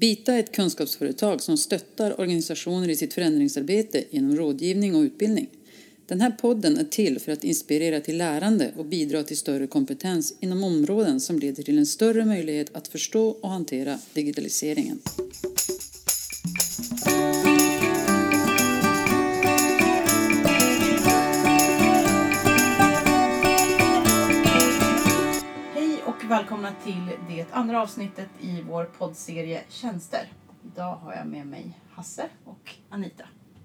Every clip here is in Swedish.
Bita är ett kunskapsföretag som stöttar organisationer i sitt förändringsarbete genom rådgivning och utbildning. Den här podden är till för att inspirera till lärande och bidra till större kompetens inom områden som leder till en större möjlighet att förstå och hantera digitaliseringen. Och välkomna till det andra avsnittet i vår poddserie Tjänster. Idag har jag med mig Hasse och Anita.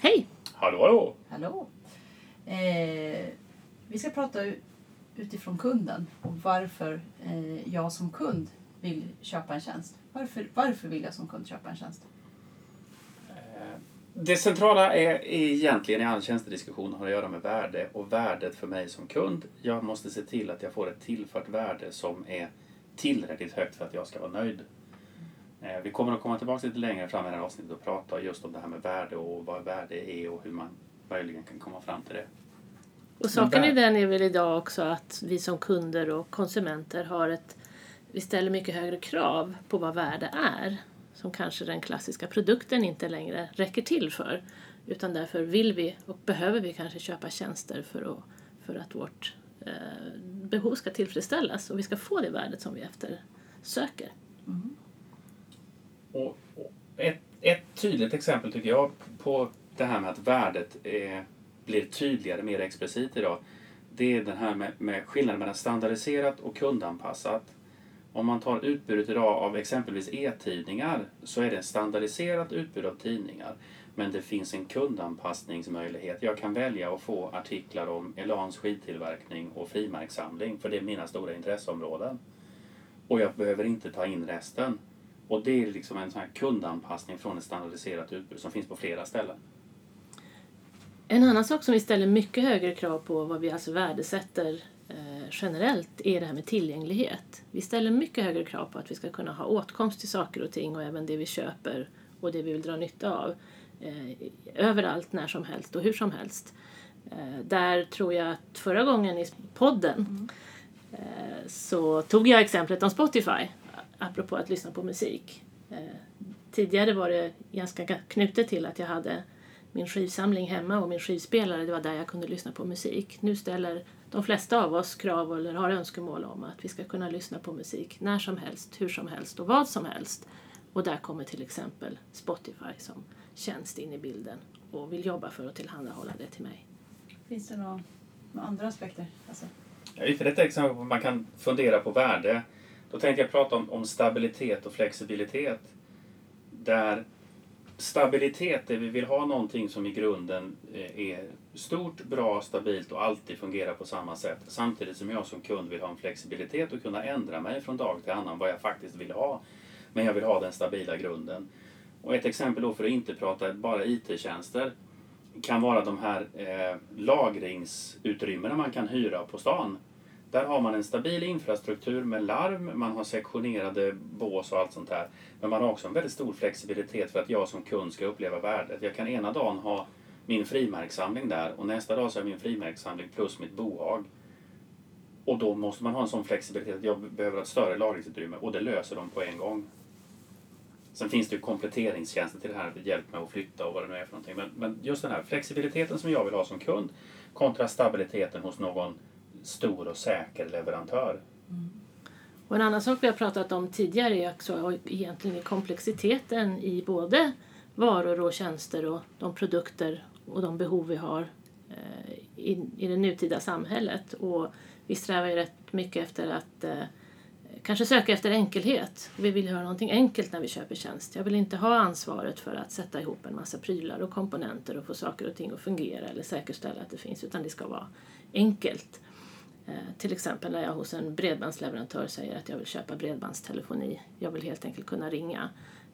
Hej! Hallå, hallå! Hallå! Eh, vi ska prata utifrån kunden och varför eh, jag som kund vill köpa en tjänst. Varför, varför vill jag som kund köpa en tjänst? Det centrala är egentligen i all tjänstediskussion har att göra med värde och värdet för mig som kund. Jag måste se till att jag får ett tillfört värde som är tillräckligt högt för att jag ska vara nöjd. Eh, vi kommer att komma tillbaka lite längre fram i det här avsnittet och prata just om det här med värde och vad värde är och hur man möjligen kan komma fram till det. Och saken i den är väl idag också att vi som kunder och konsumenter har ett... Vi ställer mycket högre krav på vad värde är. Som kanske den klassiska produkten inte längre räcker till för. Utan därför vill vi och behöver vi kanske köpa tjänster för att, för att vårt eh, behov ska tillfredsställas och vi ska få det värdet som vi eftersöker. Och, och ett, ett tydligt exempel tycker jag på det här med att värdet är, blir tydligare, mer explicit idag. Det är den här med, med skillnaden mellan standardiserat och kundanpassat. Om man tar utbudet idag av exempelvis e-tidningar så är det ett standardiserat utbud av tidningar. Men det finns en kundanpassningsmöjlighet. Jag kan välja att få artiklar om Elans skidtillverkning och frimärkssamling för det är mina stora intresseområden. Och jag behöver inte ta in resten. Och det är liksom en sån här kundanpassning från ett standardiserat utbud som finns på flera ställen. En annan sak som vi ställer mycket högre krav på, vad vi alltså värdesätter generellt, är det här med tillgänglighet. Vi ställer mycket högre krav på att vi ska kunna ha åtkomst till saker och ting och även det vi köper och det vi vill dra nytta av eh, överallt, när som helst och hur som helst. Eh, där tror jag att förra gången i podden eh, så tog jag exemplet om Spotify, apropå att lyssna på musik. Tidigare var det ganska knutet till att jag hade min skivsamling hemma och min skivspelare, det var där jag kunde lyssna på musik. Nu ställer de flesta av oss krav eller har önskemål om att vi ska kunna lyssna på musik när som helst, hur som helst och vad som helst. Och där kommer till exempel Spotify som tjänst in i bilden och vill jobba för att tillhandahålla det till mig. Finns det några, andra aspekter? Alltså, Ja, För detta exempel på man kan fundera på värde. Då tänkte jag prata om, om stabilitet och flexibilitet. Där stabilitet, är vi vill ha någonting som i grunden eh, är stort, bra, stabilt och alltid fungerar på samma sätt. Samtidigt som jag som kund vill ha en flexibilitet och kunna ändra mig från dag till annan vad jag faktiskt vill ha. Men jag vill ha den stabila grunden. Och ett exempel då för att inte prata bara IT-tjänster kan vara de här eh, lagringsutrymmena man kan hyra på stan. Där har man en stabil infrastruktur med larm, man har sektionerade bås och allt sånt här. Men man har också en väldigt stor flexibilitet för att jag som kund ska uppleva värdet. Jag kan ena dagen ha min frimärkssamling där och nästa dag så har jag min frimärkssamling plus mitt bohag. Och då måste man ha en sån flexibilitet att jag behöver ett större lagringsutrymme och det löser de på en gång. Sen finns det ju kompletteringstjänster till det här, hjälp med att flytta och vad det nu är för någonting. Men, men just den här flexibiliteten som jag vill ha som kund kontra stabiliteten hos någon stor och säker leverantör. Mm. Och en annan sak vi har pratat om tidigare är också egentligen komplexiteten i både varor och tjänster och de produkter och de behov vi har eh, i, i det nutida samhället. Och vi strävar ju rätt mycket efter att eh, kanske söka efter enkelhet. Vi vill ha någonting enkelt när vi köper tjänst. Jag vill inte ha ansvaret för att sätta ihop en massa prylar och komponenter och få saker och ting att fungera eller säkerställa att det finns, utan det ska vara enkelt. Eh, till exempel när jag hos en bredbandsleverantör säger att jag vill köpa bredbandstelefoni. Jag vill helt enkelt kunna ringa.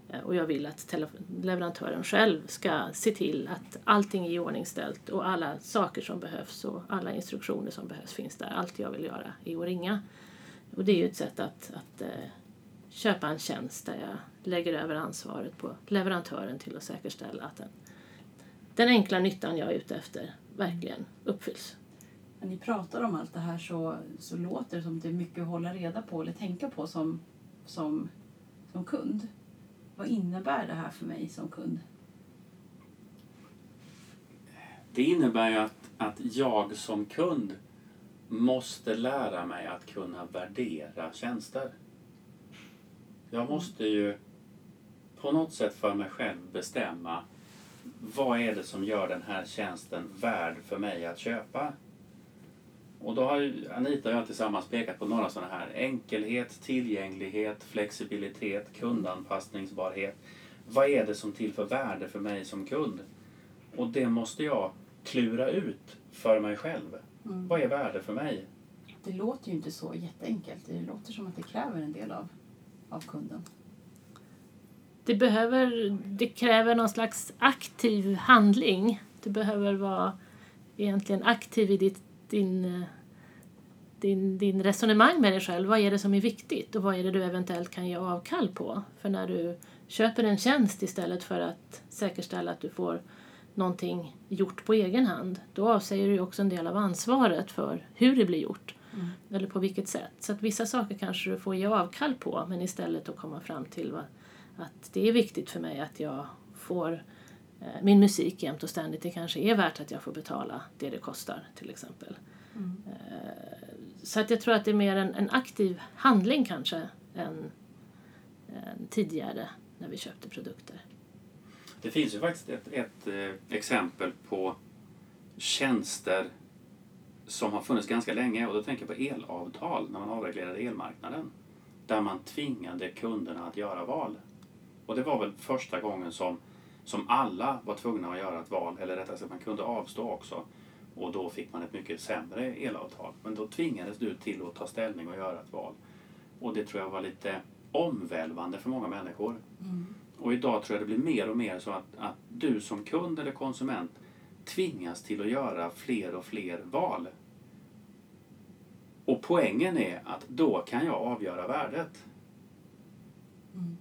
Eh, och jag vill att leverantören själv ska se till att allting är iordningställt och alla saker som behövs och alla instruktioner som behövs finns där. Allt jag vill göra är att ringa. Och det är ju ett sätt att, att eh, köpa en tjänst där jag lägger över ansvaret på leverantören till att säkerställa att den, den enkla nyttan jag är ute efter verkligen uppfylls. När ni pratar om allt det här så, så låter det som att det är mycket att hålla reda på eller tänka på som, som, som kund. vad innebär det här för mig som kund? Det innebär ju att, att jag som kund måste lära mig att kunna värdera tjänster. Jag måste ju på något sätt för mig själv bestämma vad är det som gör den här tjänsten värd för mig att köpa? Och då har ju Anita och jag tillsammans pekat på några sådana här. Enkelhet, tillgänglighet, flexibilitet, kundanpassningsbarhet. Vad är det som tillför värde för mig som kund? Och det måste jag klura ut för mig själv. Mm. Vad är värde för mig? Det låter ju inte så jätteenkelt. Det låter som att det kräver en del av, av kunden. Det, behöver, det kräver någon slags aktiv handling. Du behöver vara egentligen aktiv i ditt, din, eh, din, din resonemang med dig själv. Vad är det som är viktigt och vad är det du eventuellt kan ge avkall på? För när du köper en tjänst istället för att säkerställa att du får någonting gjort på egen hand, då avsäger du också en del av ansvaret för hur det blir gjort. Mm. Eller på vilket sätt. Så att vissa saker kanske du får ge avkall på men istället att komma fram till att det är viktigt för mig att jag får min musik jämt och ständigt. Det kanske är värt att jag får betala det det kostar till exempel. Mm. Eh, så att jag tror att det är mer en, en aktiv handling kanske än, än tidigare när vi köpte produkter. Det finns ju faktiskt ett, ett eh, exempel på tjänster som har funnits ganska länge och då tänker jag på elavtal när man avreglerade elmarknaden. Där man tvingade kunderna att göra val. Och det var väl första gången som, som alla var tvungna att göra ett val, eller rättare sagt man kunde avstå också. Och då fick man ett mycket sämre elavtal. Men då tvingades du till att ta ställning och göra ett val. Och det tror jag var lite omvälvande för många människor. Mm. Och idag tror jag det blir mer och mer så att, att du som kund eller konsument tvingas till att göra fler och fler val. Och poängen är att då kan jag avgöra värdet. Mm.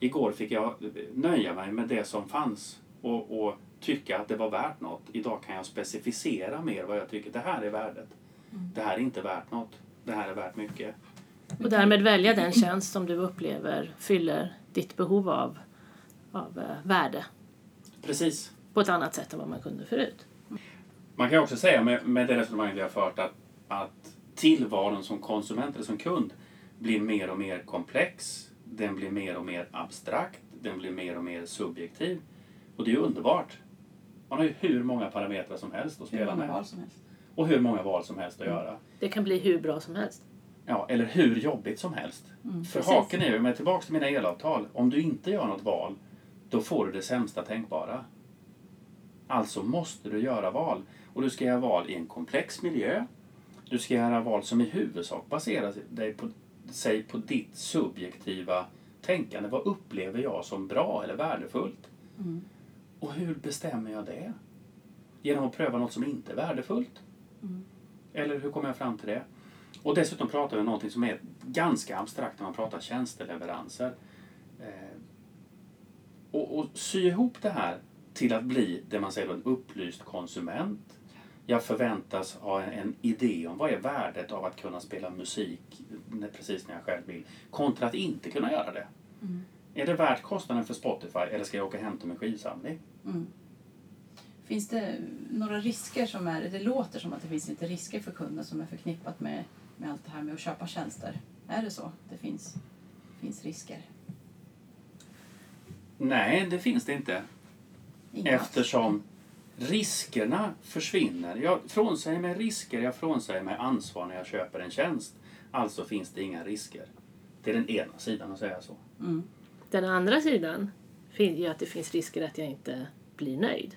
Igår fick jag nöja mig med det som fanns och, och tycka att det var värt något. Idag kan jag specificera mer vad jag tycker. Det här är värdet. Mm. Det här är inte värt något. Det här är värt mycket. Och därmed välja den tjänst som du upplever fyller ditt behov av, av eh, värde Precis. på ett annat sätt än vad man kunde förut. Man kan också säga med, med det resonemanget vi har fört att, att tillvaron som konsument eller som kund blir mer och mer komplex. Den blir mer och mer abstrakt. Den blir mer och mer subjektiv. Och det är ju underbart. Man har ju hur många parametrar som helst att spela med. val som helst. Och hur många val som helst att göra. Det kan bli hur bra som helst. Ja, eller hur jobbigt som helst. Mm, För precis. haken är ju, med tillbaks till mina elavtal, om du inte gör något val, då får du det sämsta tänkbara. Alltså måste du göra val. Och du ska göra val i en komplex miljö. Du ska göra val som i huvudsak baserar dig på, sig på ditt subjektiva tänkande. Vad upplever jag som bra eller värdefullt? Mm. Och hur bestämmer jag det? Genom att pröva något som inte är värdefullt? Mm. Eller hur kommer jag fram till det? Och dessutom pratar vi om något som är ganska abstrakt när man pratar tjänsteleveranser. Eh, och, och sy ihop det här till att bli det man säger en upplyst konsument. Jag förväntas ha en, en idé om vad är värdet av att kunna spela musik precis när jag själv vill. Kontra att inte kunna göra det. Mm. Är det värt kostnaden för Spotify eller ska jag åka hem till min skivsamling? Mm. Finns det några risker som är, det låter som att det finns lite risker för kunden som är förknippat med, med allt det här med att köpa tjänster. Är det så? Det finns, finns risker? Nej, det finns det inte. Inga? Eftersom riskerna försvinner. Jag frånsäger mig risker, jag frånsäger mig ansvar när jag köper en tjänst. Alltså finns det inga risker. Det är den ena sidan att säga så. Mm. Den andra sidan är att det finns risker att jag inte blir nöjd.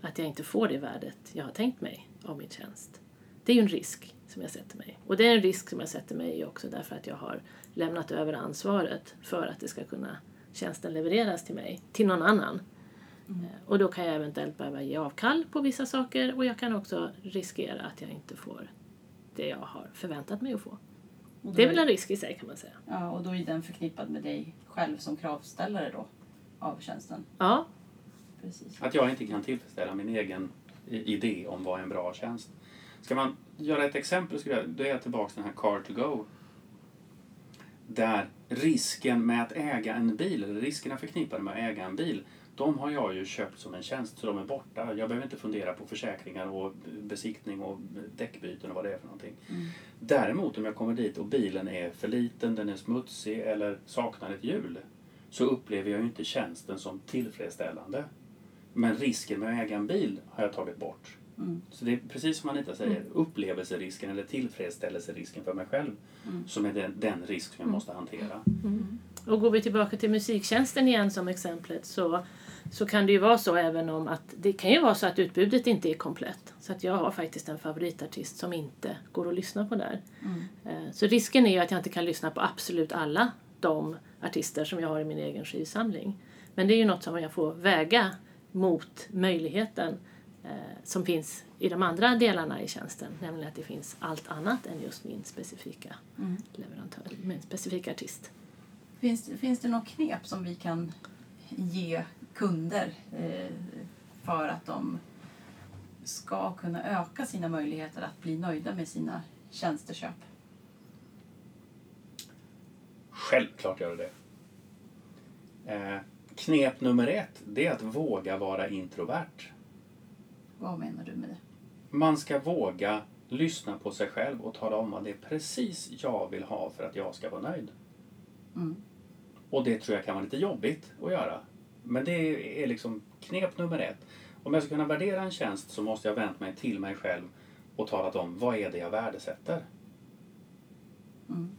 Att jag inte får det värdet jag har tänkt mig av min tjänst. Det är ju en risk som jag sätter mig. Och det är en risk som jag sätter mig också därför att jag har lämnat över ansvaret för att det ska kunna tjänsten levereras till mig, till någon annan. Mm. Eh, Och då kan jag eventuellt behöva ge avkall på vissa saker och jag kan också riskera att jag inte får det jag har förväntat mig att få. Det är väl en risk i sig kan man säga. Ja, och då är den förknippad med dig själv som kravställare då av tjänsten. Ja, Precis. Att jag inte kan tillfredsställa min egen idé om vad en bra tjänst. Ska man göra ett exempel, skulle jag, då är jag tillbaka till den här Car to Go. Där risken med att äga en bil, eller riskerna förknippade med att äga en bil, de har jag ju köpt som en tjänst så de är borta. Jag behöver inte fundera på försäkringar och besiktning och däckbyten och vad det är för någonting. Mm. Däremot om jag kommer dit och bilen är för liten, den är smutsig eller saknar ett hjul så upplever jag ju inte tjänsten som tillfredsställande. Men risken med att äga en bil har jag tagit bort. Mm. Så det är precis som Anita säger, upplevelserisken eller tillfredsställelserisken för mig själv Mm. som är den, den risk som jag Mm. måste hantera. Och går vi tillbaka till musiktjänsten igen som exemplet så, så kan det ju vara så även om att det kan ju vara så att utbudet inte är komplett. Så att jag har faktiskt en favoritartist som inte går att lyssna på där. Mm. Eh, Så risken är ju att jag inte kan lyssna på absolut alla de artister som jag har i min egen skivsamling. Men det är ju något som jag får väga mot möjligheten eh, som finns i de andra delarna i tjänsten. Nämligen att det finns allt annat än just min specifika Mm. leverantör, min specifika artist. Finns, finns det något knep som vi kan ge kunder eh, för att de ska kunna öka sina möjligheter att bli nöjda med sina tjänsteköp? Självklart gör det det. Eh, knep nummer ett, det är att våga vara introvert. Vad menar du med det? Man ska våga lyssna på sig själv och tala om vad det är precis jag vill ha för att jag ska vara nöjd. Mm. Och det tror jag kan vara lite jobbigt att göra. Men det är liksom knep nummer ett. Om jag ska kunna värdera en tjänst så måste jag vänt mig till mig själv och talat om vad är det jag värdesätter. Mm.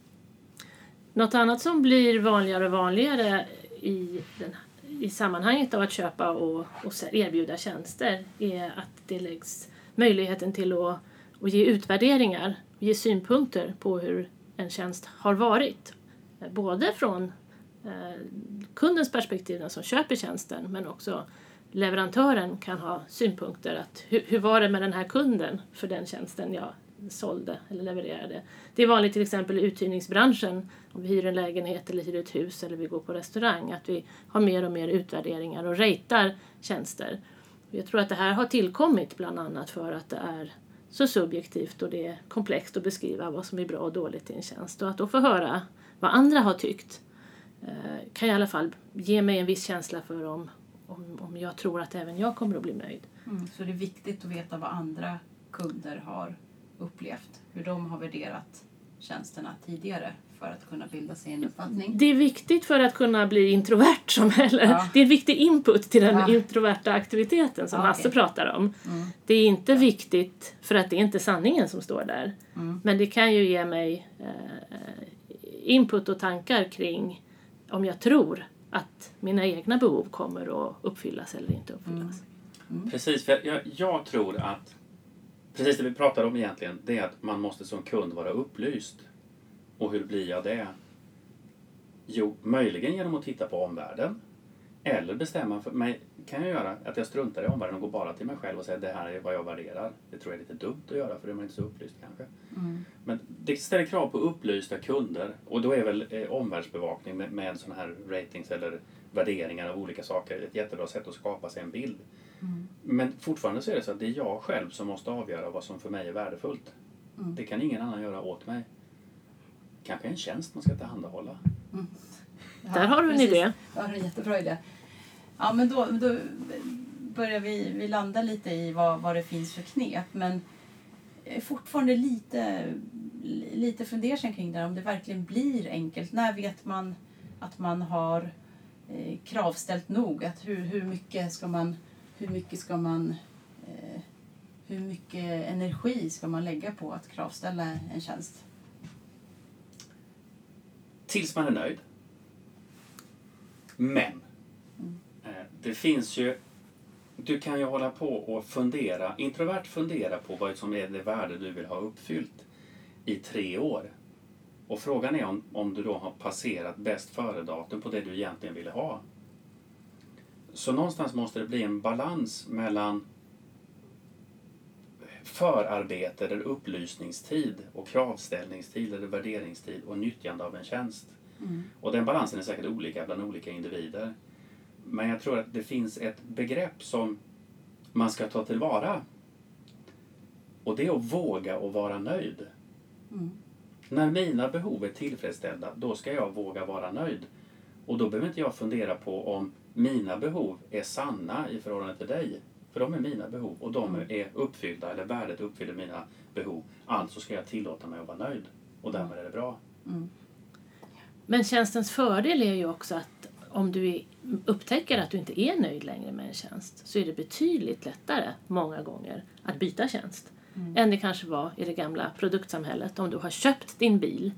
Något annat som blir vanligare och vanligare i, den, i sammanhanget av att köpa och, och erbjuda tjänster är att det läggs möjligheten till att, att ge utvärderingar, ge synpunkter på hur en tjänst har varit. Både från Eh, kundens perspektiv, den som köper tjänsten, men också leverantören kan ha synpunkter att hur, hur var det med den här kunden för den tjänsten jag sålde eller levererade. Det är vanligt till exempel i uthyrningsbranschen, om vi hyr en lägenhet eller hyr ett hus eller vi går på restaurang, att vi har mer och mer utvärderingar och ratear tjänster. Jag tror att det här har tillkommit bland annat för att det är så subjektivt och det är komplext att beskriva vad som är bra och dåligt i en tjänst. Och att då få höra vad andra har tyckt kan i alla fall ge mig en viss känsla för om, om, om jag tror att även jag kommer att bli nöjd. Mm. Så det är viktigt att veta vad andra kunder har upplevt, hur de har värderat tjänsterna tidigare för att kunna bilda sig en uppfattning. Det är viktigt för att kunna bli introvert. Som, eller, Ja. Det är en viktig input till den Ja. introverta aktiviteten som Ja, Hasse okej. pratar om. Mm. Det är inte viktigt för att det är inte sanningen som står där. Mm. Men det kan ju ge mig eh, input och tankar kring om jag tror att mina egna behov kommer att uppfyllas eller inte uppfyllas. Precis, för jag, jag tror att precis det vi pratar om egentligen, det är att man måste som kund vara upplyst. Och hur blir jag det? Jo, möjligen genom att titta på omvärlden. Eller bestämma för mig, kan jag göra att jag struntar i omvärlden och går bara till mig själv och säger det här är vad jag värderar. Det tror jag är lite dumt att göra för då är man inte så upplyst kanske. Mm. Men det ställer krav på upplysta kunder och då är väl eh, omvärldsbevakning med, med sådana här ratings eller värderingar av olika saker ett jättebra sätt att skapa sig en bild. Mm. Men fortfarande så är det så att det är jag själv som måste avgöra vad som för mig är värdefullt. Mm. Det kan ingen annan göra åt mig. Kanske en tjänst man ska tillhandahålla. Där har du en precis. idé. Ja, det är en jättebra idé. Ja, men då, då börjar vi, vi landa lite i vad, vad det finns för knep. Men jag är fortfarande lite, lite fundersam kring det här, om det verkligen blir enkelt. När vet man att man har eh, kravställt nog? Att hur, hur mycket ska man, hur mycket ska man eh, hur mycket energi ska man lägga på att kravställa en tjänst? Tills man är nöjd. Men eh, det finns ju du kan ju hålla på och fundera, introvert fundera på vad som är det värde du vill ha uppfyllt i tre år. Och frågan är om, om du då har passerat bäst före-datum på det du egentligen ville ha. Så någonstans måste det bli en balans mellan förarbete eller upplysningstid och kravställningstid eller värderingstid och nyttjande av en tjänst. Mm. Och den balansen är säkert olika bland olika individer. Men jag tror att det finns ett begrepp som man ska ta tillvara. Och det är att våga och vara nöjd. Mm. När mina behov är tillfredsställda, då ska jag våga vara nöjd. Och då behöver inte jag fundera på om mina behov är sanna i förhållande till dig. För de är mina behov och de är uppfyllda, eller värdet uppfyller mina behov. Alltså ska jag tillåta mig att vara nöjd. Och därmed är det bra. Men tjänstens fördel är ju också att om du upptäcker att du inte är nöjd längre med en tjänst så är det betydligt lättare, många gånger, att byta tjänst. Än det kanske var i det gamla produktsamhället. Om du har köpt din bil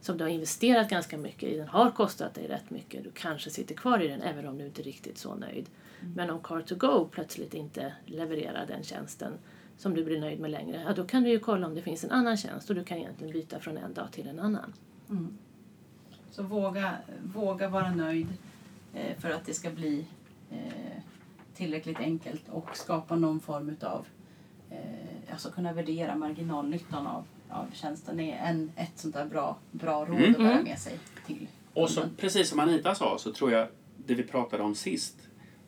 som du har investerat ganska mycket i, den har kostat dig rätt mycket, du kanske sitter kvar i den även om du inte är riktigt så nöjd. Men om Car2Go plötsligt inte levererar den tjänsten som du blir nöjd med längre, ja, då kan du ju kolla om det finns en annan tjänst och du kan egentligen byta från en dag till en annan. Så våga, våga vara nöjd eh, för att det ska bli eh, tillräckligt enkelt och skapa någon form utav eh, alltså kunna värdera marginalnyttan av, av tjänsten är en, ett sånt där bra, bra råd Mm. att bära med sig till Och så, precis som Anita sa, så tror jag det vi pratade om sist,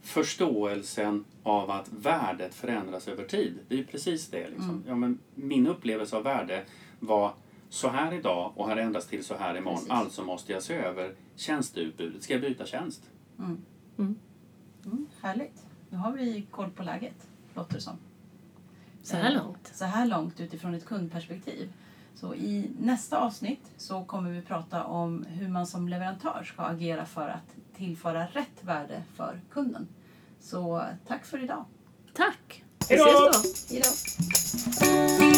förståelsen av att värdet förändras över tid. Det är ju precis det. Liksom. Ja, men min upplevelse av värde var så här idag och har ändrats till så här imorgon. Precis. Alltså måste jag se över tjänsteutbudet. Ska jag byta tjänst? Mm, härligt. Nu har vi koll på läget, låter det som. Så här Eh, långt. Så här långt utifrån ett kundperspektiv. Så i nästa avsnitt så kommer vi prata om hur man som leverantör ska agera för att tillföra rätt värde för kunden. Så tack för idag. Tack! Vi ses då! Hej då!